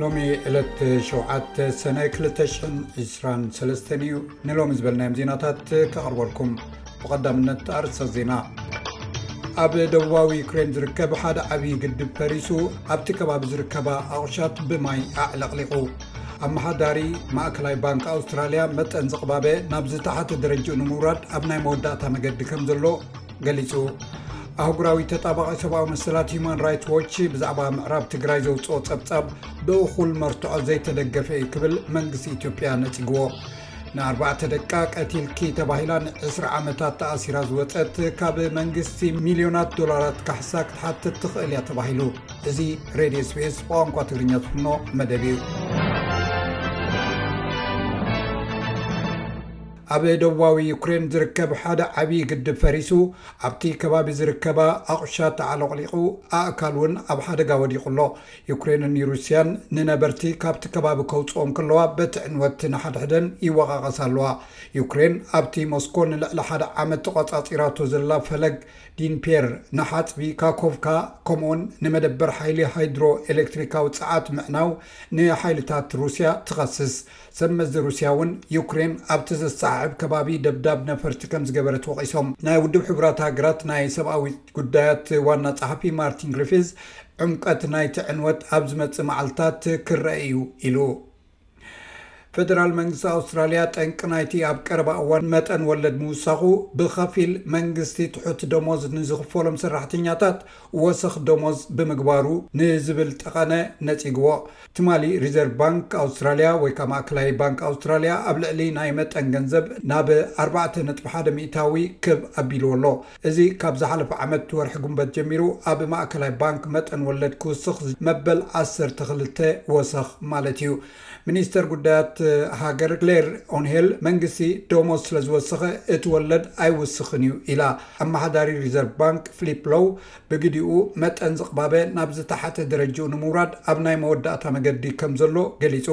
ሎሚ ዕለት ሸውዓተ ሰነ ክልተ ሽሕን ዕስራን ሰለስተን እዩ። ንሎሚ ዝበልናዮም ዜናታት ከቕርበልኩም ብቐዳምነት ኣርሰ ዜና ኣብ ደቡባዊ ዩክሬን ዝርከብ ሓደ ዓብዪ ግድብ ፈሪሱ ኣብቲ ከባቢ ዝርከባ ኣቑሻት ብማይ ኣዕለቕሊቑ ኣመሓዳሪ ማእከላይ ባንክ ኣውስትራልያ መጠን ዝቕባበ ናብ ዝተሓተ ደረጅኡ ንምውራድ ኣብ ናይ መወዳእታ መገዲ ከም ዘሎ ገሊጹ ኣህጉራዊ ተጣባቒ ሰብኣዊ መሰላት ሁማን ራይት ዎች ብዛዕባ ምዕራብ ትግራይ ዘውፅኦ ጸብጻብ ብእኹል መርትዖ ዘይተደገፈ እዩ ክብል መንግስቲ ኢትዮጵያ ነጺግዎ ንኣርባዕተ ደቃ ቀቲልኪ ተባሂላ ን20 ዓመታት ተኣሲራ ዝወፀት ካብ መንግስቲ ሚልዮናት ዶላራት ካሕሳ ክትሓትት ትኽእል እያ ተባሂሉ እዚ ሬድዮ ስፔስ ብቋንቋ ትግርኛ ዝፍኖ መደብ እዩ ኣብ ደቡባዊ ዩክሬን ዝርከብ ሓደ ዓብዪ ግድብ ፈሪሱ፣ ኣብቲ ከባቢ ዝርከባ ኣቝሻት ኣዕለቕሊቑ፣ ኣእካል'ውን ኣብ ሓደጋ ወዲቑ ኣሎ። ዩክሬንን ሩስያን ንነበርቲ ካብቲ ከባቢ ከውጽኦም ከለዋ በቲ ዕንወት ንሓድሕደን ይወቓቐሳ ኣለዋ። ዩክሬን ኣብቲ ሞስኮ ንልዕሊ ሓደ ዓመት ተቖጻጺራቶ ዘላ ፈለግ ዲንፔር፣ ንሓጽቢ ካኮቭካ ከምኡ'ውን ንመደበር ሓይሊ ሃይድሮ ኤለክትሪካዊ ጸዓት ምዕናው ንሓይልታት ሩስያ ትኸስስ። ሰብ መዚ ሩስያ እውን ዩክሬን ኣብቲ ዘሰዓዕብ ከባቢ ደብዳብ ነፈርቲ ከም ዝገበረት ወቒሶም። ናይ ውድብ ሕቡራት ሃገራት ናይ ሰብኣዊ ጉዳያት ዋና ጸሓፊ ማርቲን ግሪፊዝ ዕምቀት ናይቲ ዕንወት ኣብ ዝመጽእ መዓልታት ክረኣ እዩ ኢሉ። ፈደራል መንግስቲ ኣውስትራልያ ጠንቂ ናይቲ ኣብ ቀረባ እዋን መጠን ወለድ ምውሳኹ ብኸፊል መንግስቲ ትሑት ደሞዝ ንዝኽፈሎም ሰራሕተኛታት ወሰኽ ደሞዝ ብምግባሩ ንዝብል ጠቐነ ነጺግዎ። ትማሊ ሪዘርቭ ባንክ ኣውስትራልያ ወይ ከኣ ማእከላይ ባንክ ኣውስትራልያ ኣብ ልዕሊ ናይ መጠን ገንዘብ ናብ ኣርባዕተ ነጥቢ ሓደ ሚእታዊ ክብ ኣቢልዎ ኣሎ። እዚ ካብ ዝሓለፈ ዓመት ወርሒ ጉንበት ጀሚሩ ኣብ ማእከላይ ባንክ መጠን ወለድ ክውስኽ መበል ዓሰርተ ክልተ ወሰኽ ማለት እዩ። ሚኒስተር ጉዳያት ሃገር ክሌር ኦንሄል፣ መንግስቲ ደሞዝ ስለዝወሰኸ እቲ ወለድ ኣይውስኽን እዩ ኢላ። ኣመሓዳሪ ሪዘርቭ ባንክ ፍሊፕ ሎው ብግዲኡ፣ መጠን ዝቕባበ ናብ ዝተሓተ ደረጅኡ ንምውራድ ኣብ ናይ መወዳእታ መገዲ ከምዘሎ ገሊጹ።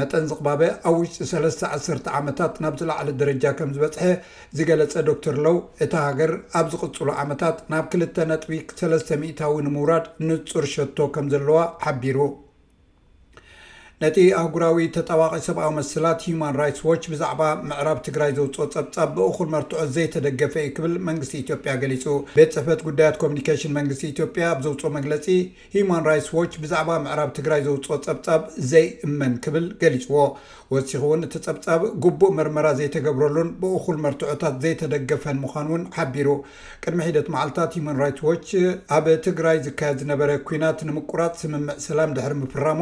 መጠን ዝቕባበ ኣብ ውሽጢ ሰለስተ ዓሰርተ ዓመታት ናብ ዝለዓለ ደረጃ ከምዝበጽሐ ዝገለጸ ዶክተር ሎው፣ እታ ሃገር ኣብ ዝቕጽሉ ዓመታት ናብ ክልተ ነጥቢ ሰለስተ ሚእታዊ ንምውራድ ንጹር ሸቶ ከምዘለዋ ሓቢሩ። ነቲ ኣህጉራዊ ተጣባቒ ሰብኣዊ መሰላት ህዩማን ራይትስ ዎች ብዛዕባ ምዕራብ ትግራይ ዘውጽኦ ጸብጻብ ብእኹል መርትዖ ዘይተደገፈ እዩ ክብል መንግስቲ ኢትዮጵያ ገሊጹ። ቤት ጽሕፈት ጉዳያት ኮሚኒኬሽን መንግስቲ ኢትዮጵያ ኣብ ዘውጽኦ መግለጺ ህዩማን ራይትስ ዎች ብዛዕባ ምዕራብ ትግራይ ዘውጽኦ ጸብጻብ ዘይእመን ክብል ገሊጽዎ። ወሲኹ እውን እቲ ጸብጻብ ግቡእ መርመራ ዘይተገብረሉን ብእኹል መርትዖታት ዘይተደገፈን ምዃኑ እውን ሓቢሩ። ቅድሚ ሒደት መዓልታት ሂዩማን ራይትስ ዎች ኣብ ትግራይ ዝካየድ ዝነበረ ኲናት ንምቁራፅ ስምምዕ ሰላም ድሕሪ ምፍራሙ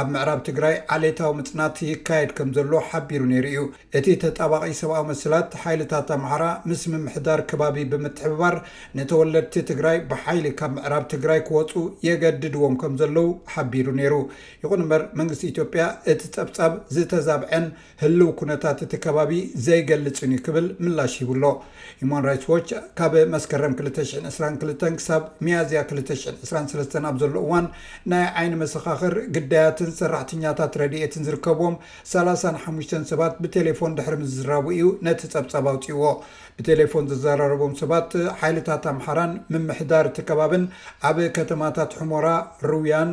ኣብ ምዕራብ ትግራይ ዓሌታዊ ምፅናት ይካየድ ከምዘሎ ሓቢሩ ነይሩ እዩ። እቲ ተጣባቒ ሰብኣዊ መሰላት ሓይልታት ኣምሓራ ምስ ምምሕዳር ከባቢ ብምትሕብባር ንተወለድቲ ትግራይ ብሓይሊ ካብ ምዕራብ ትግራይ ክወፁ የገድድዎም ከምዘለው ሓቢሩ ነይሩ። ይኹን እምበር መንግስቲ ኢትዮጵያ እቲ ፀብፃብ ዝተዛብዐን ህልው ኩነታት እቲ ከባቢ ዘይገልጽን እዩ ክብል ምላሽ ሂቡ ኣሎ። ሂዩማን ራይትስ ዎች ካብ መስከረም ክልተ ሽሕን ዕስራን ክልተን ክሳብ ሚያዝያ ክልተ ሽሕን ዕስራን ሰለስተን ኣብ ዘሎ እዋን ናይ ዓይኒ መሰኻኽር፣ ግዳያትን ሰራሕተኛታት ረድኤትን ዝርከብዎም ሰላሳን ሓሙሽተን ሰባት ብቴሌፎን ድሕሪ ምዝራቡ እዩ ነቲ ጸብጻብ ኣውጺእዎ። ብቴሌፎን ዘዘራረቦም ሰባት ሓይልታት ኣምሓራን ምምሕዳር እቲ ከባብን ኣብ ከተማታት ሑሞራ፣ ርውያን፣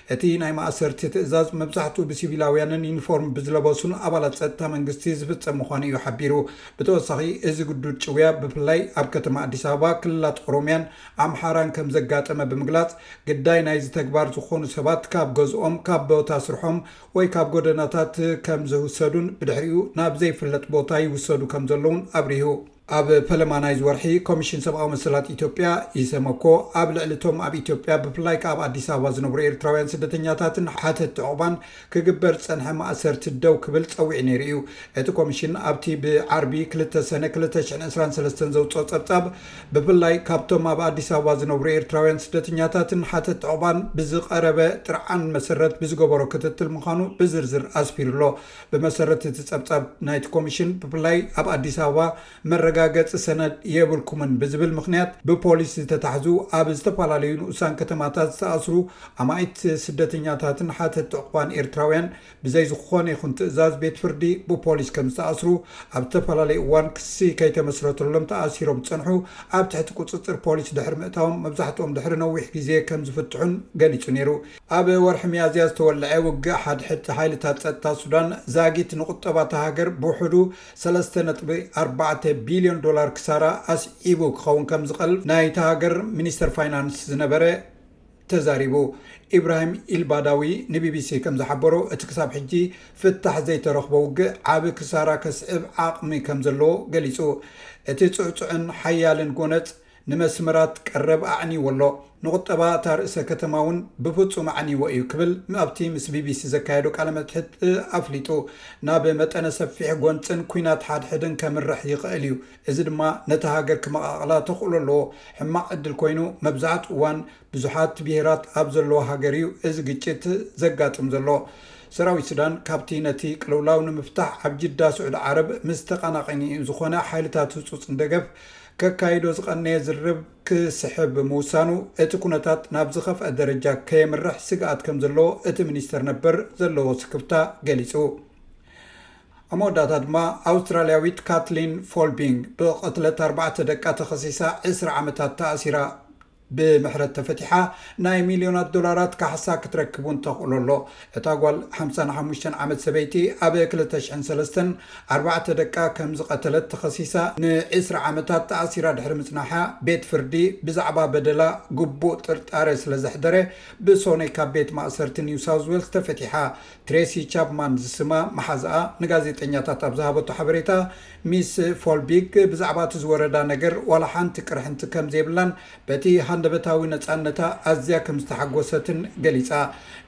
እቲ ናይ ማእሰርቲ ትእዛዝ መብዛሕትኡ ብሲቪላውያንን ዩኒፎርም ብዝለበሱን ኣባላት ጸጥታ መንግስቲ ዝፍጸም ምዃኑ እዩ ሓቢሩ። ብተወሳኺ እዚ ግዱድ ጭውያ ብፍላይ ኣብ ከተማ ኣዲስ ኣበባ፣ ክልላት ኦሮምያን ኣምሓራን ከም ዘጋጠመ ብምግላጽ፣ ግዳይ ናይዚ ተግባር ዝኾኑ ሰባት ካብ ገዝኦም፣ ካብ ቦታ ስርሖም ወይ ካብ ጎደናታት ከም ዝውሰዱን ብድሕሪኡ ናብ ዘይፍለጥ ቦታ ይውሰዱ ከም ዘለዉን ኣብሪሁ። ኣብ ፈለማ ናይዚ ወርሒ ኮሚሽን ሰብኣዊ መሰላት ኢትዮጵያ፣ ኢሰመኮ፣ ኣብ ልዕሊ እቶም ኣብ ኢትዮጵያ ብፍላይ ከኣ ኣብ ኣዲስ ኣበባ ዝነብሩ ኤርትራውያን ስደተኛታትን ሓተትቲ ዑቕባን ክግበር ዝጸንሐ ማእሰርቲ ደው ክብል ጸዊዑ ነይሩ እዩ። እቲ ኮሚሽን ኣብቲ ብዓርቢ ክልተ ሰነ ክልተ ሽሕን ዕስራን ሰለስተን ዘውጽኦ ጸብጻብ ብፍላይ ካብቶም ኣብ ኣዲስ ኣበባ ዝነብሩ ኤርትራውያን ስደተኛታትን ሓተትቲ ዑቕባን ብዝቐረበ ጥርዓን መሰረት ብዝገበሮ ክትትል ምዃኑ ብዝርዝር ኣስፊሩ ኣሎ። ብመሰረት እቲ ፀብፃብ ናይቲ ኮሚሽን ብፍላይ ኣብ ኣዲስ ኣበባ መረጋገፂ ሰነድ የብልኩምን ብዝብል ምኽንያት ብፖሊስ ዝተታሕዙ ኣብ ዝተፈላለዩ ንኡሳን ከተማታት ዝተኣስሩ ኣማኢት ስደተኛታትን ሓተቲ ዑቕባን ኤርትራውያን ብዘይ ዝኾነ ይኹን ትእዛዝ ቤት ፍርዲ ብፖሊስ ከምዝተኣስሩ ኣብ ዝተፈላለዩ እዋን ክሲ ከይተመስረተሎም ተኣሲሮም ዝፀንሑ ኣብ ትሕቲ ቁፅፅር ፖሊስ ድሕሪ ምእታዎም መብዛሕትኦም ድሕሪ ነዊሕ ግዜ ከምዝፍትሑን ገሊፁ ነይሩ። ኣብ ወርሒ ሚያዝያ ዝተወልዐ ውግእ ሓድሕድ ሓይልታት ጸጥታ ሱዳን፣ ዛጊት ንቁጠባ እታ ሃገር ብውሕዱ ሰለስተ ነጥቢ ኣርባዕተ ቢልዮን ዶላር ክሳራ ኣስዒቡ ክኸውን ከምዝኸል ናይታ ሃገር ሚኒስተር ፋይናንስ ዝነበረ ተዛሪቡ። ኢብራሂም ኢልባዳዊ ንቢቢሲ ከምዝሓበሮ፣ እቲ ክሳብ ሕጂ ፍታሕ ዘይተረኽቦ ውግእ ዓቢ ክሳራ ከስዕብ ዓቕሚ ከምዘለዎ ገሊጹ። እቲ ጽዕጹዕን ሓያልን ጎነጽ፣ ንመስመራት ቀረብ ኣዕንይዎ ኣሎ፣ ንቝጠባ እታ ርእሰ ከተማ እውን ብፍጹም ኣዕንይዎ እዩ ክብል ኣብቲ ምስ ቢቢሲ ዘካየዶ ቃለ መትሕት ኣፍሊጡ። ናብ መጠነ ሰፊሕ ጐንጽን ኲናት ሓድሕድን ከምርሕ ይኽእል እዩ፣ እዚ ድማ ነታ ሃገር ክመቓቕላ ተኽእሎ ኣለዎ። ሕማቕ ዕድል ኰይኑ መብዛሕትኡ እዋን ብዙሓት ብሄራት ኣብ ዘለዋ ሃገር እዩ እዚ ግጭት ዘጋጥም ዘሎ። ሰራዊት ሱዳን ካብቲ ነቲ ቅልውላው ንምፍታሕ ኣብ ጅዳ ስዑዲ ዓረብ ምስ ተቐናቓኒኡን ዝዀነ ሓይልታት ህጹጽን ደገፍ ከካይዶ ዝቐነየ ዝርርብ ክስሕብ ምውሳኑ፣ እቲ ኩነታት ናብ ዝኸፍኣ ደረጃ ከየምርሕ ስግኣት ከምዘለዎ እቲ ሚኒስተር ነበር ዘለዎ ስክፍታ ገሊጹ። ኣብ መወዳእታ ድማ ኣውስትራልያዊት ካትሊን ፎልቢንግ ብቕትለት ኣርባዕተ ደቃ ተኸሲሳ ዕስራ ዓመታት ተኣሲራ። ብምሕረት ተፈቲሓ ናይ ሚልዮናት ዶላራት ካሕሳ ክትረክብ እውን ተኽእሎ ኣሎ። እታ ጓል ሓምሳን ሓሙሽተን ዓመት ሰበይቲ ኣብ ክልተ ሽሕን ሰለስተን ኣርባዕተ ደቃ ከም ዝቐተለት ተኸሲሳ ን ዕስራ ዓመታት ተኣሲራ ድሕሪ ምጽናሓ ቤት ፍርዲ ብዛዕባ በደላ ግቡእ ጥርጣረ ስለ ዘሕደረ ብሶኑይ ካብ ቤት ማእሰርቲ ኒው ሳውዝ ዌልስ ተፈቲሓ ትሬሲ ቻፕማን ዝስማ መሓዝኣ ንጋዜጠኛታት ኣብ ዝሃበቶ ሓበሬታ፣ ሚስ ፎልቢግ ብዛዕባ እቲ ዝወረዳ ነገር ዋላ ሓንቲ ቅርሕንቲ ከም ዘይብላን በቲ ሃንደበታዊ ነጻነታ ኣዝያ ከም ዝተሓጐሰትን ገሊጻ።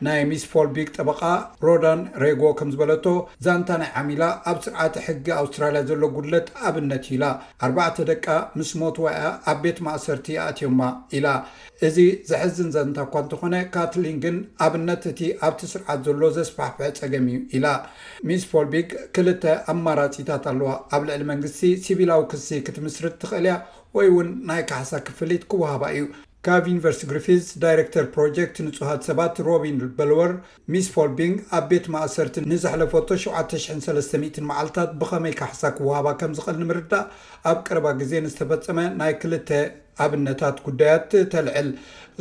ናይ ሚስ ፎልቢግ ጠበቓ ሮዳን ሬጎ ከም ዝበለቶ፣ ዛንታ ናይ ዓሚላ ኣብ ስርዓተ ሕጊ ኣውስትራልያ ዘሎ ጕድለት ኣብነት እዩ ኢላ። ኣርባዕተ ደቃ ምስ ሞትዋ እያ ኣብ ቤት ማእሰርቲ ኣእትዮማ ኢላ። እዚ ዘሕዝን ዘንታ እኳ እንተኾነ ካትሊን ግን ኣብነት እቲ ኣብቲ ስርዓት ዘሎ ዘስፋሕፍሐ ጸገም እዩ ኢላ። ሚስ ፎልቢግ ክልተ ኣማራጺታት ኣለዋ፣ ኣብ ልዕሊ መንግስቲ ሲቪላዊ ክሲ ክትምስርት ትኽእል እያ ወይ'ውን ናይ ካሕሳ ክፍሊት ክወሃባ እዩ። ካብ ዩኒቨርሲቲ ግሪፊዝ ዳይረክተር ፕሮጀክት ንጹሃት ሰባት ሮቢን በልወር፣ ሚስ ፎልቢንግ ኣብ ቤት ማእሰርቲ ንዘሕለፈቶ ሸውዓተ ሽሕን ሰለስተ ሚእትን መዓልታት ብኸመይ ካሕሳ ክወሃባ ከምዝኽእል ንምርዳእ ኣብ ቀረባ ግዜ ንዝተፈጸመ ናይ ክልተ ኣብነታት ጉዳያት ተልዕል።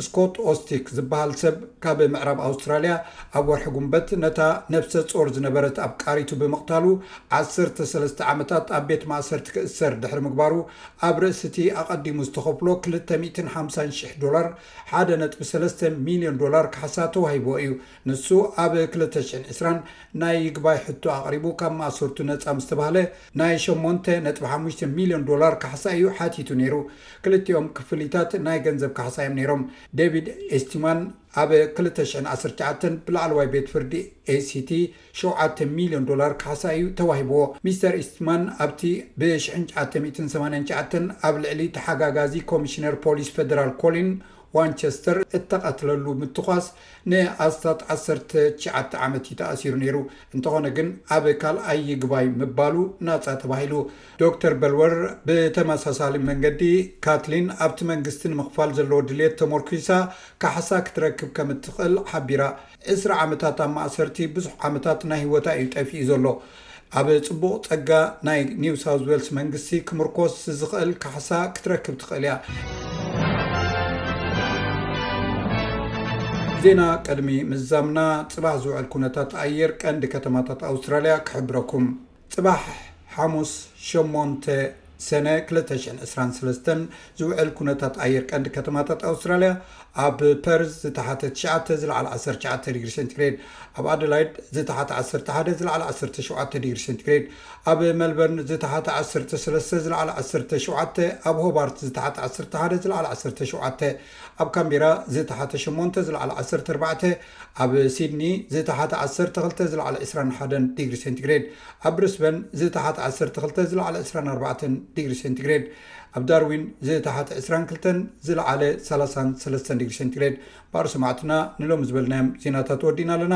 ስኮት ኦስቲክ ዝበሃል ሰብ ካብ ምዕራብ ኣውስትራልያ፣ ኣብ ወርሒ ጉንበት ነታ ነብሰ ጾር ዝነበረት ኣፍቃሪቱ ብምቕታሉ ዓሰርተ ሰለስተ ዓመታት ኣብ ቤት ማእሰርቲ ክእሰር ድሕሪ ምግባሩ፣ ኣብ ርእሲ'ቲ ኣቐዲሙ ዝተኸፍሎ ክልተ ሚእትን ሓምሳን ሽሕ ዶላር፣ ሓደ ነጥቢ ሰለስተ ሚልዮን ዶላር ካሕሳ ተዋሂብዎ እዩ። ንሱ ኣብ ክልተ ሽሕን ዕስራን ናይ ይግባይ ሕቶ ኣቕሪቡ ካብ ማእሰርቱ ነጻ ምስ ተባህለ ናይ ሸሞንተ ነጥቢ ሓሙሽተ ሚልዮን ዶላር ካሕሳ እዩ ሓቲቱ ነይሩ። ክልቲኦም ክፍሊታት ናይ ገንዘብ ካሕሳ እዮም ነይሮም። ዴቪድ ኤስቲማን ኣብ ክልተ ሽሕን ዓሰርተ ትሽዓተን ብላዕለዋይ ቤት ፍርዲ ኤሲቲ ሸውዓተ ሚልዮን ዶላር ካሕሳ እዩ ተዋሂብዎ። ሚስተር ኤስቲማን ኣብቲ ብ ሽሕን ትሽዓተ ሚእትን ሰማንያን ትሽዓተን ኣብ ልዕሊ ተሓጋጋዚ ኮሚሽነር ፖሊስ ፈደራል ኮሊን ዋንቸስተር እተቐትለሉ ምትኳስ ንኣስታት ዓሰርተ ትሽዓተ ዓመት እዩ ተኣሲሩ ነይሩ፣ እንተኾነ ግን ኣብ ካልኣይ ይግባይ ምባሉ ናጻ ተባሂሉ። ዶክተር በልወር ብተመሳሳሊ መንገዲ፣ ካትሊን ኣብቲ መንግስቲ ንምኽፋል ዘለዎ ድልየት ተሞርኲሳ ካሕሳ ክትረክብ ከም እትኽእል ሓቢራ። ዕስራ ዓመታት ኣብ ማእሰርቲ ብዙሕ ዓመታት ናይ ህይወታ እዩ ጠፊኡ ዘሎ። ኣብ ጽቡቕ ጸጋ ናይ ኒው ሳውዝ ዌልስ መንግስቲ ክምርኮስ ዝኽእል ካሕሳ ክትረክብ ትኽእል እያ። ዜና ቅድሚ ምዛምና ፅባሕ ዝውዕል ኩነታት ኣየር ቀንዲ ከተማታት ኣውስትራልያ ክሕብረኩም ፅባሕ ሓሙስ ሸሞንተ ሰነ ክልተ ሽሕን ዕስራን ሰለስተን ዝውዕል ኩነታት ኣየር ቀንዲ ከተማታት ኣውስትራልያ ኣብ ፐርዝ ዝተሓተ ትሽዓተ ዝለዓለ ዓሰርተ ትሽዓተ ዲግሪ ሴንቲግሬድ፣ ኣብ ኣደላይድ ዝተሓተ ዓሰርተ ሓደ ዝለዓለ ዓሰርተ ሸውዓተ ዲግሪ ሴንቲግሬድ፣ ኣብ መልበርን ዝተሓተ ዓሰርተ ሰለስተ ዝለዓለ ዓሰርተ ሸውዓተ፣ ኣብ ሆባርት ዝተሓተ ዓሰርተ ሓደ ዝለዓለ ዓሰርተ ሸውዓተ፣ ኣብ ካንቤራ ዝተሓተ ሸሞንተ ዝለዓለ ዓሰርተ ኣርባዕተ፣ ኣብ ሲድኒ ዝተሓተ ዓሰርተ ክልተ ዝለዓለ ዕስራን ሓደን ዲግሪ ሴንቲግሬድ፣ ኣብ ብሪስበን ዝተሓተ ዓሰርተ ክልተ ዝለዓለ ዕስራን ኣርባዕተን ዲግሪ ሴንቲግሬድ፣ ኣብ ዳርዊን ዝተሓተ ዕስራን ክልተን ዝለዓለ ሰላሳን ሰለስተን ዲግሪ ሴንቲግሬድ። ባር ሰማዕትና ንሎሚ ዝበልናዮም ዜናታት ወዲእና ኣለና።